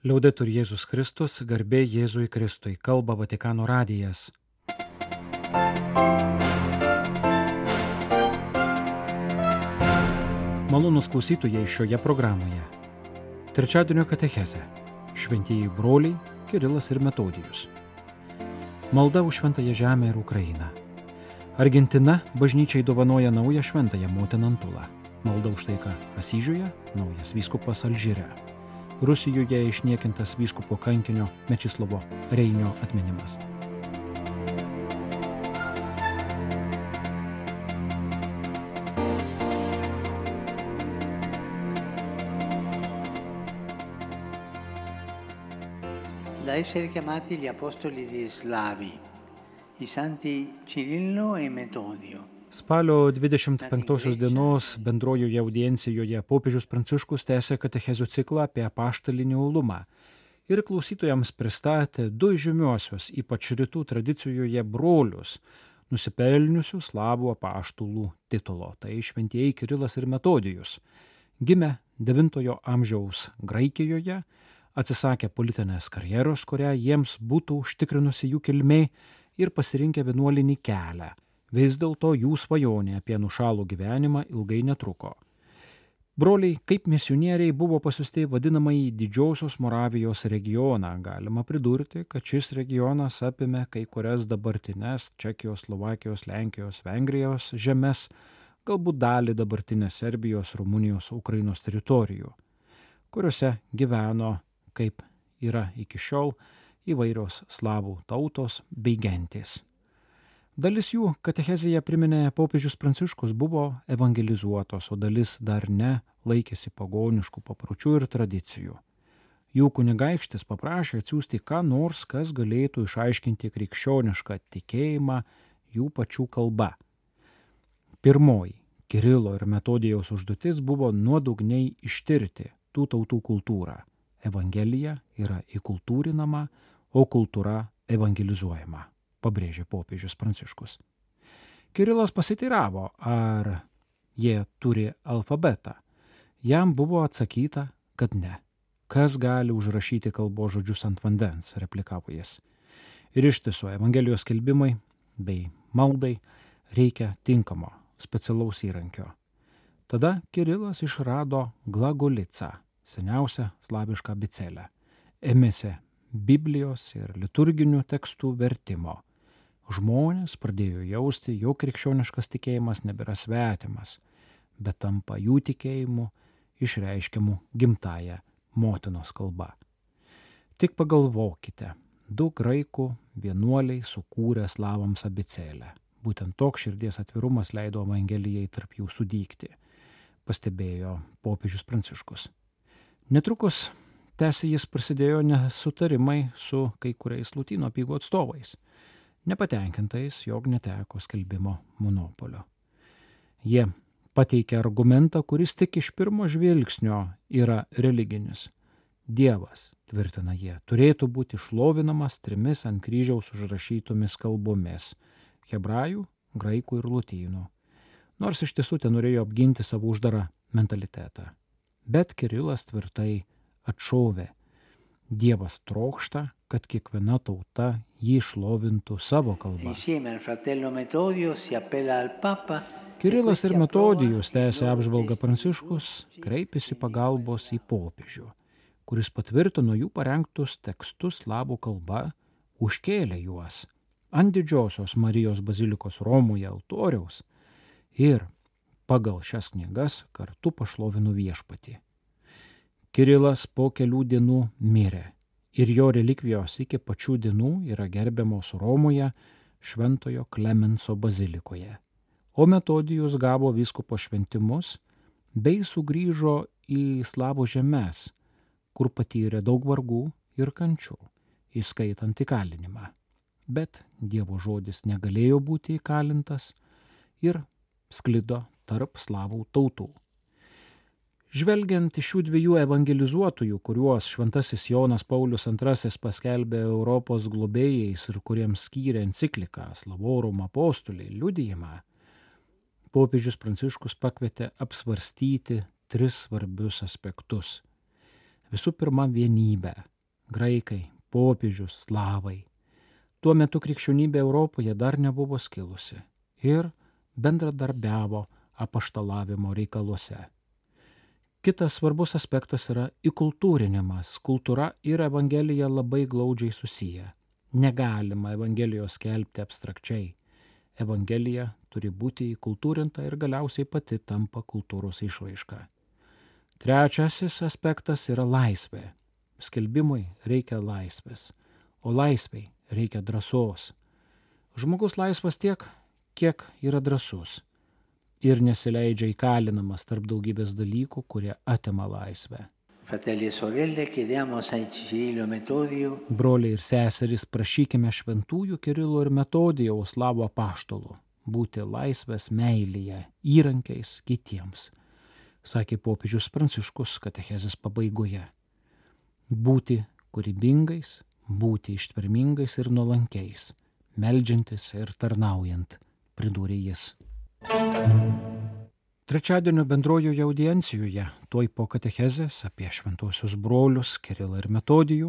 Liaudetur Jėzus Kristus, garbė Jėzui Kristui, kalba Vatikano radijas. Malonus klausytojai šioje programoje. Trečiadienio katecheze. Šventieji broliai Kirilas ir Metodijus. Malda už šventąją žemę ir Ukrainą. Argentina bažnyčiai dovanoja naują šventąją motiną Antulą. Malda už taiką Asyžiuje, naujas vyskupas Alžyre. Rusijoje išniekintas vyskupo kankinio Mečislovo Reinio atminimas. da essere chiamati gli apostoli di Slavi, i santi Cirillo e Metodio. Spalio 25 dienos bendrojoje audiencijoje popiežius Pranciškus tęsė katechezių ciklą apie apaštalinį uolumą ir klausytojams pristatė du žymiuosius, ypač rytų tradicijoje brolius, nusipelniusius slavų apaštulų titulo - tai šventieji Kirilas ir Metodijus. Gimė 9 amžiaus Graikijoje, atsisakė politinės karjeros, kurią jiems būtų užtikrinusi jų kilmė ir pasirinkę vienuolinį kelią. Vis dėlto jų svajonė apie nušalų gyvenimą ilgai netruko. Broliai kaip misionieriai buvo pasiusti vadinamai Didžiosios Moravijos regioną. Galima pridurti, kad šis regionas apimė kai kurias dabartinės Čekijos, Slovakijos, Lenkijos, Vengrijos žemės, galbūt dalį dabartinės Serbijos, Rumunijos, Ukrainos teritorijų, kuriuose gyveno, kaip yra iki šiol, įvairios slavų tautos bei gentys. Dalis jų katechezėje priminė popiežius Pranciškus buvo evangelizuotos, o dalis dar ne laikėsi pagoniškų papročių ir tradicijų. Jų kunigaikštis paprašė atsiųsti ką nors, kas galėtų išaiškinti krikščionišką tikėjimą jų pačių kalba. Pirmoji Kirilo ir Metodijaus užduotis buvo nuodugniai ištirti tų tautų kultūrą. Evangelija yra įkultūrinama, o kultūra evangelizuojama pabrėžė popiežius Pranciškus. Kirilas pasiteiravo, ar jie turi alfabetą. Jam buvo atsakyta, kad ne. Kas gali užrašyti kalbos žodžius ant vandens, replikavo jis. Ir iš tiesų Evangelijos skelbimai bei maldai reikia tinkamo, specialaus įrankio. Tada Kirilas išrado glagolicą, seniausią slavišką bicelę. Ėmėsi Biblijos ir liturginių tekstų vertimo žmonės pradėjo jausti, jog krikščioniškas tikėjimas nebėra svetimas, bet tampa jų tikėjimu išreiškiamu gimtają motinos kalba. Tik pagalvokite, du graikų vienuoliai sukūrė slavams abicelę. Būtent toks širdies atvirumas leido Evangelijai tarp jų sudygti, pastebėjo popiežius Pranciškus. Netrukus tęsė jis prasidėjo nesutarimai su kai kuriais Lutino apygų atstovais nepatenkintais, jog neteko skelbimo monopolio. Jie pateikia argumentą, kuris tik iš pirmo žvilgsnio yra religinis. Dievas, tvirtina jie, turėtų būti šlovinamas trimis ant kryžiaus užrašytomis kalbomis - hebrajų, graikų ir lotynų. Nors iš tiesų ten norėjo apginti savo uždarą mentalitetą. Bet Kirilas tvirtai atšovė. Dievas trokšta, kad kiekviena tauta jį šlovintų savo kalbą. Kirilas ir Metodijus tęsė apžvalgą Pranciškus, kreipėsi pagalbos į popiežių, kuris patvirtino jų parengtus tekstus slavų kalba, užkėlė juos ant didžiosios Marijos bazilikos Romoje altoriaus ir pagal šias knygas kartu pašlovino viešpatį. Kirilas po kelių dienų mirė ir jo relikvijos iki pačių dienų yra gerbiamos Romoje Šventojo Klemenso bazilikoje. O Metodijus gavo vyskupo šventimus bei sugrįžo į slavų žemės, kur patyrė daug vargų ir kančių, įskaitant įkalinimą. Bet Dievo žodis negalėjo būti įkalintas ir sklido tarp slavų tautų. Žvelgiant iš šių dviejų evangelizuotojų, kuriuos šventasis Jonas Paulius II paskelbė Europos globėjais ir kuriems skyrė encikliką Slavorum apostoliai liudijimą, popiežius Pranciškus pakvietė apsvarstyti tris svarbius aspektus. Visų pirma, vienybę graikai, popiežius, slavai. Tuo metu krikščionybė Europoje dar nebuvo skilusi ir bendradarbiavo apaštalavimo reikaluose. Kitas svarbus aspektas yra įkultūrinimas. Kultūra ir Evangelija labai glaudžiai susiję. Negalima Evangelijos skelbti abstrakčiai. Evangelija turi būti įkultūrinta ir galiausiai pati tampa kultūros išraiška. Trečiasis aspektas yra laisvė. Skelbimui reikia laisvės, o laisvei reikia drąsos. Žmogus laisvas tiek, kiek yra drąsus ir nesileidžia įkalinamas tarp daugybės dalykų, kurie atima laisvę. E Broliai ir seserys, prašykime šventųjų Kirilo ir Metodijaus slavo paštolų būti laisvės meilėje, įrankiais kitiems, sakė popiežius Pranciškus katechezės pabaigoje. Būti kūrybingais, būti ištvermingais ir nuolankiais, meldžiantis ir tarnaujant, pridūrė jis. Trečiadienio bendrojoje audiencijoje, tuoj po katechezės apie šventosius brolius Kirilą ir Metodijų,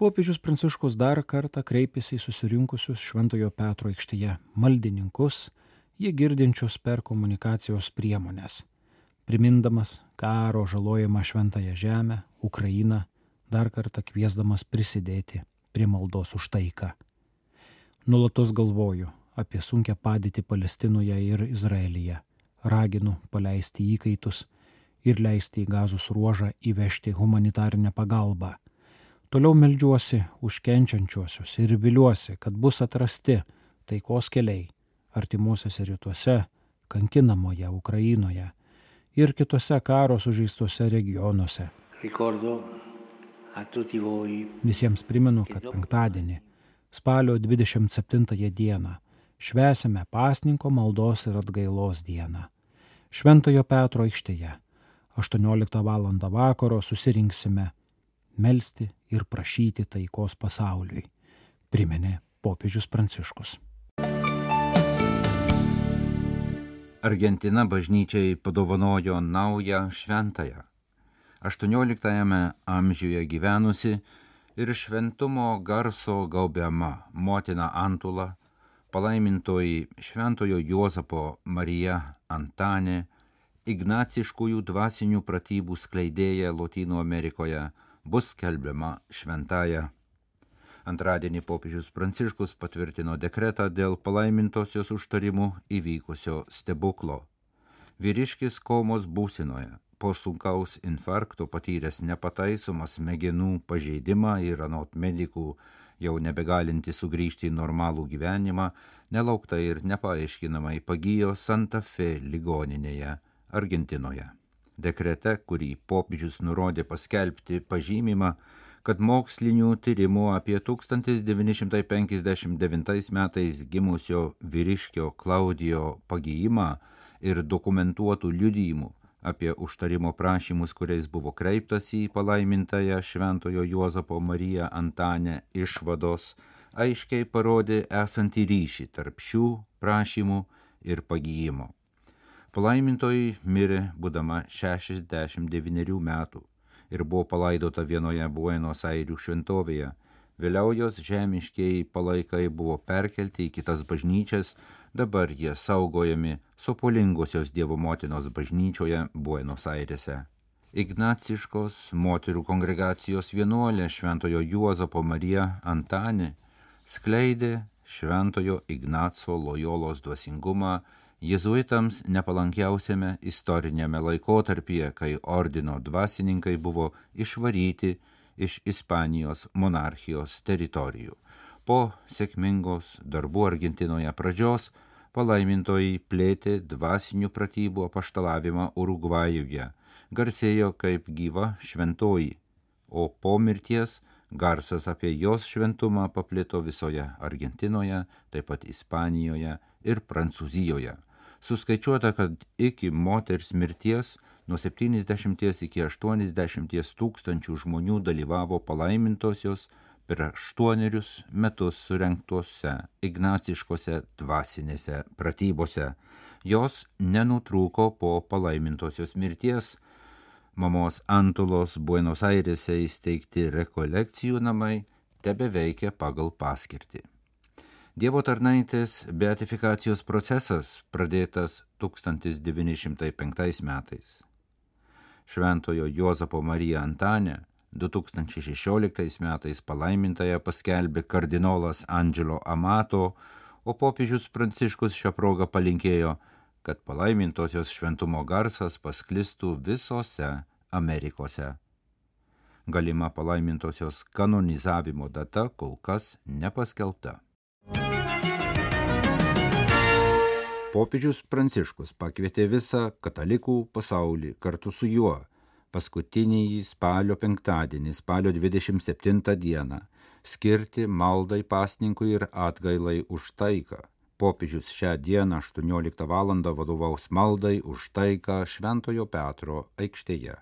popiežius Pranciškus dar kartą kreipėsi į susirinkusius Šventojo Petro aikštėje maldininkus, jie girdinčius per komunikacijos priemonės, primindamas karo žalojimą Šventąją Žemę, Ukrainą, dar kartą kviesdamas prisidėti prie maldos už taiką. Nulatos galvoju apie sunkę padėtį Palestinoje ir Izraelyje raginu paleisti įkaitus ir leisti į gazus ruožą įvežti humanitarinę pagalbą. Toliau melžiuosi už kenčiančiuosius ir viliuosi, kad bus atrasti taikos keliai artimuosiuose rytuose, kankinamoje Ukrainoje ir kitose karo sužeistuose regionuose. Visiems primenu, kad penktadienį, spalio 27 dieną, švesime pasninko maldos ir atgailos dieną. Šventojo Petro aikštėje 18 val. vakaro susirinksime melstį ir prašyti taikos pasauliui, priminė popiežius Pranciškus. Argentina bažnyčiai padovanojo naują šventąją. 18 amžiuje gyvenusi ir šventumo garso gaubiama motina Antula palaimintoji Šventojo Juozapo Marija Antanė, ignaciškųjų dvasinių pratybų skleidėja Lotynų Amerikoje, bus skelbiama šventąją. Antradienį popiežius Pranciškus patvirtino dekretą dėl palaimintosios užtarimų įvykusio stebuklo. Vyriškis komos būsinoje po sunkaus infarkto patyręs nepataisomą smegenų pažeidimą ir anot medikų jau nebegalinti sugrįžti į normalų gyvenimą, nelauktai ir nepaaiškinamai pagyjo Santa Fe ligoninėje Argentinoje. Dekrete, kurį popiežius nurodė paskelbti, pažymima, kad mokslinių tyrimų apie 1959 metais gimusio vyriškio Klaudijo pagyjimą ir dokumentuotų liudijimų apie užtarimo prašymus, kuriais buvo kreiptas į palaimintąją Šventojo Juozapo Mariją Antanę išvados, aiškiai parodė esantį ryšį tarp šių prašymų ir pagyjimo. Palaimintoji mirė būdama 69 metų ir buvo palaidota vienoje Buenos Airių šventovėje. Vėliau jos žemiškiai palaikai buvo perkelti į kitas bažnyčias, dabar jie saugojami Sopolingosios Dievo motinos bažnyčioje Buenos Airėse. Ignaciškos moterų kongregacijos vienuolė Šventojo Juozapo Marija Antanė skleidė Šventojo Ignaco Lojolos dvasingumą jezuitams nepalankiausiame istorinėme laikotarpyje, kai ordino dvasininkai buvo išvaryti iš Ispanijos monarchijos teritorijų. Po sėkmingos darbų Argentinoje pradžios palaimintoji plėtė dvasinių pratybų apaštalavimą Urugvajuje, garsėjo kaip gyva šventoji, o po mirties garsas apie jos šventumą paplito visoje Argentinoje, taip pat Ispanijoje ir Prancūzijoje. Suskaičiuota, kad iki moters mirties nuo 70 iki 80 tūkstančių žmonių dalyvavo palaimintosios per aštuonerius metus surenktuose ignaciškose dvasinėse pratybose. Jos nenutrūko po palaimintosios mirties. mamos Antulos Buenos Airėse įsteigti rekolekcijų namai tebe veikia pagal paskirtį. Dievo tarnaitės beatifikacijos procesas pradėtas 1905 metais. Šventojo Jozapo Marija Antanė 2016 metais palaimintąją paskelbė kardinolas Angelo Amato, o popiežius Pranciškus šią progą palinkėjo, kad palaimintosios šventumo garsas pasklistų visose Amerikose. Galima palaimintosios kanonizavimo data kol kas nepaskelbta. Popiežius Pranciškus pakvietė visą katalikų pasaulį kartu su juo paskutinį spalio penktadienį, spalio 27 dieną, skirti maldai pasninkui ir atgailai už taiką. Popiežius šią dieną 18 val. vadovaus maldai už taiką Šventojo Petro aikštėje.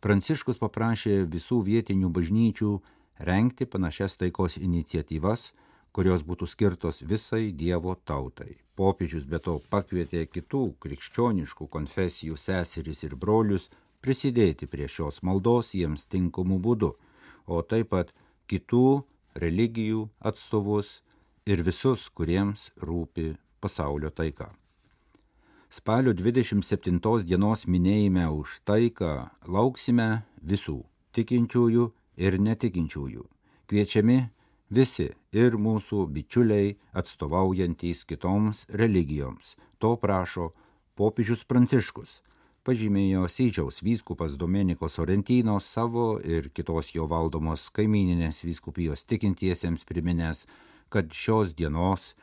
Pranciškus paprašė visų vietinių bažnyčių renkti panašias taikos iniciatyvas, kurios būtų skirtos visai Dievo tautai. Popiežius be to pakvietė kitų krikščioniškų konfesijų seseris ir brolius prisidėti prie šios maldos jiems tinkamų būdų, o taip pat kitų religijų atstovus ir visus, kuriems rūpi pasaulio taika. Spalio 27 dienos minėjime už taiką lauksime visų tikinčiųjų ir netikinčiųjų. Kviečiami visi ir mūsų bičiuliai atstovaujantys kitoms religijoms. To prašo popiežius Pranciškus pažymėjo Syčiaus vyskupas Domeniko Sorrentino savo ir kitos jo valdomos kaimininės vyskupijos tikintiesiems priminęs, kad šios dienos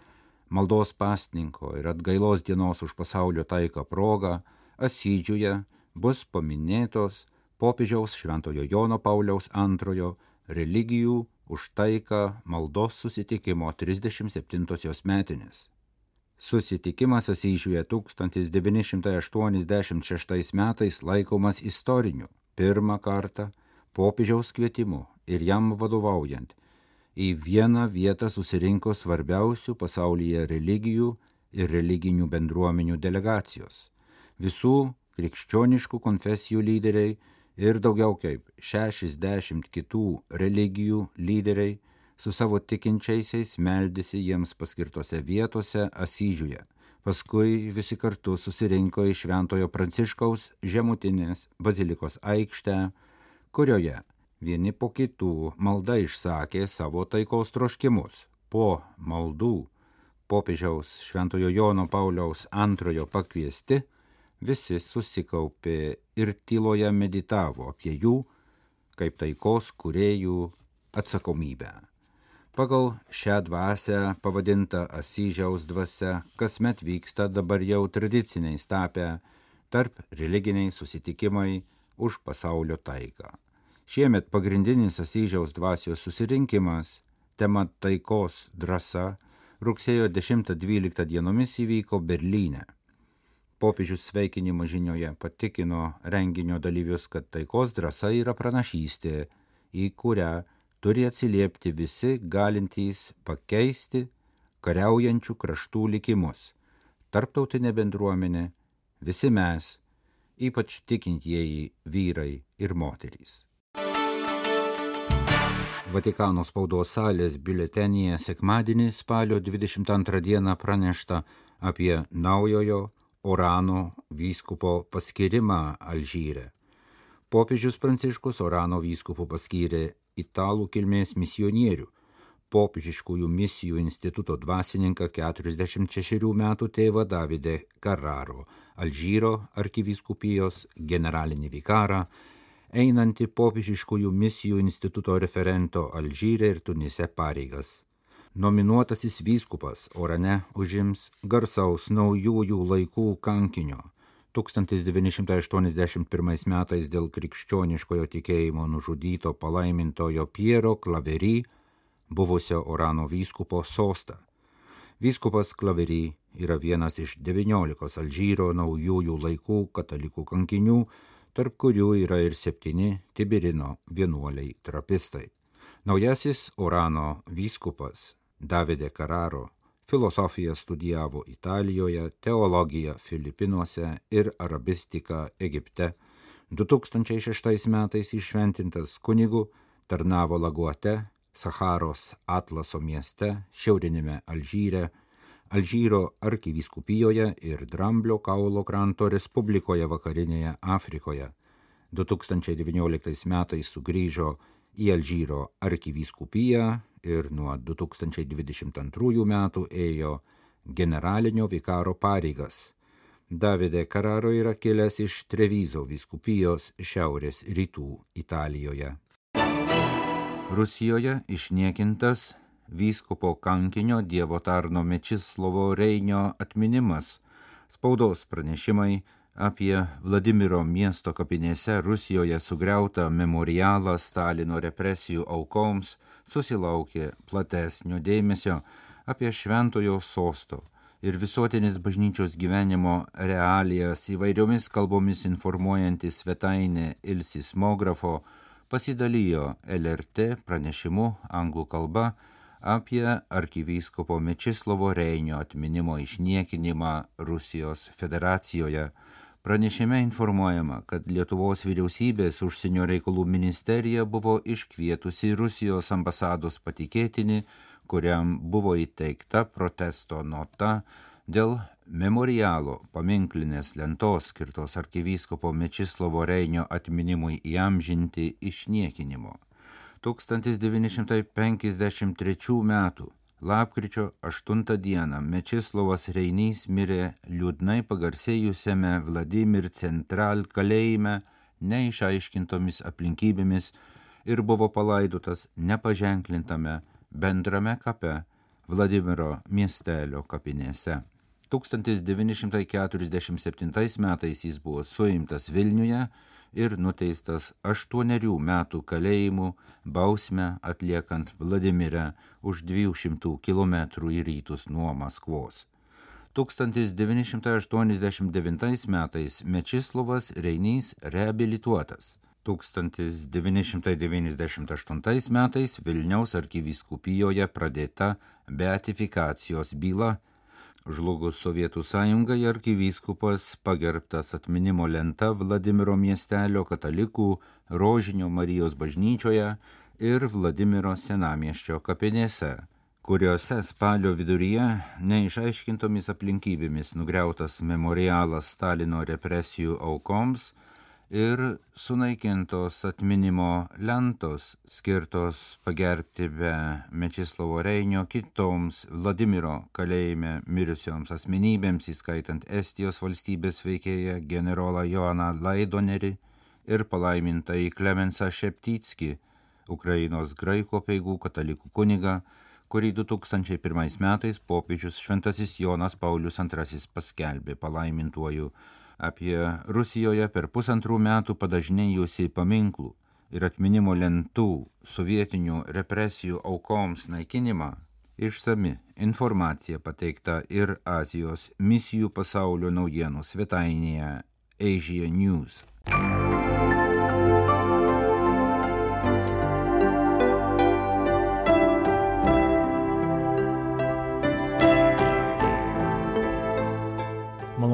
maldos pastninko ir atgailos dienos už pasaulio taiką proga Asydžiuje bus paminėtos popiežiaus Šventojo Jono Pauliaus antrojo religijų už taiką maldos susitikimo 37-osios metinės. Susitikimas Asyžiuje 1986 metais laikomas istoriniu, pirmą kartą popiežiaus kvietimu ir jam vadovaujant į vieną vietą susirinko svarbiausių pasaulyje religijų ir religinių bendruomenių delegacijos. Visų krikščioniškų konfesijų lyderiai ir daugiau kaip 60 kitų religijų lyderiai su savo tikinčiaisiais meldėsi jiems paskirtose vietose Asyžiuje. Paskui visi kartu susirinko į Šventojo Pranciškaus žemutinės bazilikos aikštę, kurioje vieni po kitų malda išsakė savo taikos troškimus. Po maldų popiežiaus Šventojo Jono Pauliaus antrojo pakviesti, visi susikaupė ir tyloje meditavo apie jų kaip taikos kuriejų atsakomybę. Pagal šią dvasę pavadinta Asyžiaus dvasia kasmet vyksta dabar jau tradiciniais tapę tarp religiniai susitikimai už pasaulio taiką. Šiemet pagrindinis Asyžiaus dvasios susirinkimas, tema taikos drąsa, rugsėjo 10-12 dienomis įvyko Berlyne. Popiežius sveikinimo žinioje patikino renginio dalyvius, kad taikos drąsa yra pranašystė, į kurią turi atsiliepti visi galintys pakeisti kariaujančių kraštų likimus. Tarptautinė bendruomenė, visi mes, ypač tikintieji vyrai ir moterys. Vatikano spaudos salės biuletenyje sekmadienį spalio 22 dieną pranešta apie naujojo Orano vyskupo paskirimą Alžyre. Popiežius Pranciškus Orano vyskupu paskyrė italų kilmės misionierių, popiežiškųjų misijų instituto dvasininką 46 metų tėvą Davidę Carraro, Alžyro arkivyskupijos generalinį vikarą, einantį popiežiškųjų misijų instituto referento Alžyre ir Tunise pareigas. Nominuotasis vyskupas Orane užims garsaus naujųjų laikų kankinio 1981 metais dėl krikščioniškojo tikėjimo nužudyto palaimintojo Piero Klavery, buvusio Orano vyskupo sostą. Vyskupas Klavery yra vienas iš 19 Alžyro naujųjų laikų katalikų kankinių, tarp kurių yra ir septyni Tibirino vienuoliai trapistai. Naujasis Orano vyskupas Davide Kararo filosofiją studijavo Italijoje, teologiją Filipinuose ir arabistiką Egipte. 2006 metais išventintas kunigu, tarnavo Laguote, Saharos Atlaso mieste, šiaurinėme Alžyre, Alžyro arkivyskupijoje ir Dramblio kaulo kranto Respublikoje vakarinėje Afrikoje. 2019 metais sugrįžo į Alžyro arkivyskupiją ir nuo 2022 metų ėjo generalinio vikaro pareigas. Davide Kararo yra kilęs iš Trevizo vyskupijos šiaurės rytų Italijoje. Rusijoje išniekintas vyskupo kankinio Dievo tarno Mečislovo Reinio atminimas, spaudos pranešimai apie Vladimiro miesto kapinėse Rusijoje sugriautą memorialą Stalino represijų aukoms susilaukė platesnio dėmesio apie šventojo sosto ir visuotinis bažnyčios gyvenimo realijas įvairiomis kalbomis informuojanti svetainė Ilsismografo pasidalijo LRT pranešimu anglų kalba apie arkivyskupo Mečislovo Reinio atminimo išniekinimą Rusijos federacijoje. Pranešime informuojama, kad Lietuvos vyriausybės užsienio reikalų ministerija buvo iškvietusi Rusijos ambasados patikėtinį, kuriam buvo įteikta protesto nota dėl memorialo paminklinės lentos skirtos arkivyskupo Mečislovo Reinio atminimui įamžinti išniekinimo. 1953 m. lapkričio 8 d. Mečislovas Reinys mirė liūdnai pagarsėjusiame Vladimir Central kalėjime neišaiškintomis aplinkybėmis ir buvo palaidotas nepaženklintame bendrame kape Vladimiro miestelio kapinėse. 1947 metais jis buvo suimtas Vilniuje ir nuteistas aštuonerių metų kalėjimu bausmę atliekant Vladimire už 200 km į rytus nuo Maskvos. 1989 metais Mečislovas Reinys reabilituotas. 1998 metais Vilniaus arkivyskupijoje pradėta beatifikacijos byla Žlugus Sovietų sąjungai arkivyskupas pagerbtas atminimo lenta Vladimiro miestelio katalikų Rožinio Marijos bažnyčioje ir Vladimiro senamieščio kapinėse, kuriuose spalio viduryje neišaiškintomis aplinkybėmis nugriautas memorialas Stalino represijų aukoms ir sunaikintos atminimo lentos skirtos pagerbti be Mečislovo Reinio kitoms Vladimiro kalėjime mirusioms asmenybėms, įskaitant Estijos valstybės veikėją generolą Joaną Laidonerį ir palaimintą į Klemensą Šeptytskį, Ukrainos graiko peigų katalikų kunigą, kurį 2001 metais popiežius Šventasis Jonas Paulius II paskelbė palaimintuoju apie Rusijoje per pusantrų metų padažnėjusi paminklų ir atminimo lentų sovietinių represijų aukoms naikinimą, išsami informacija pateikta ir Azijos misijų pasaulio naujienų svetainėje Asia News.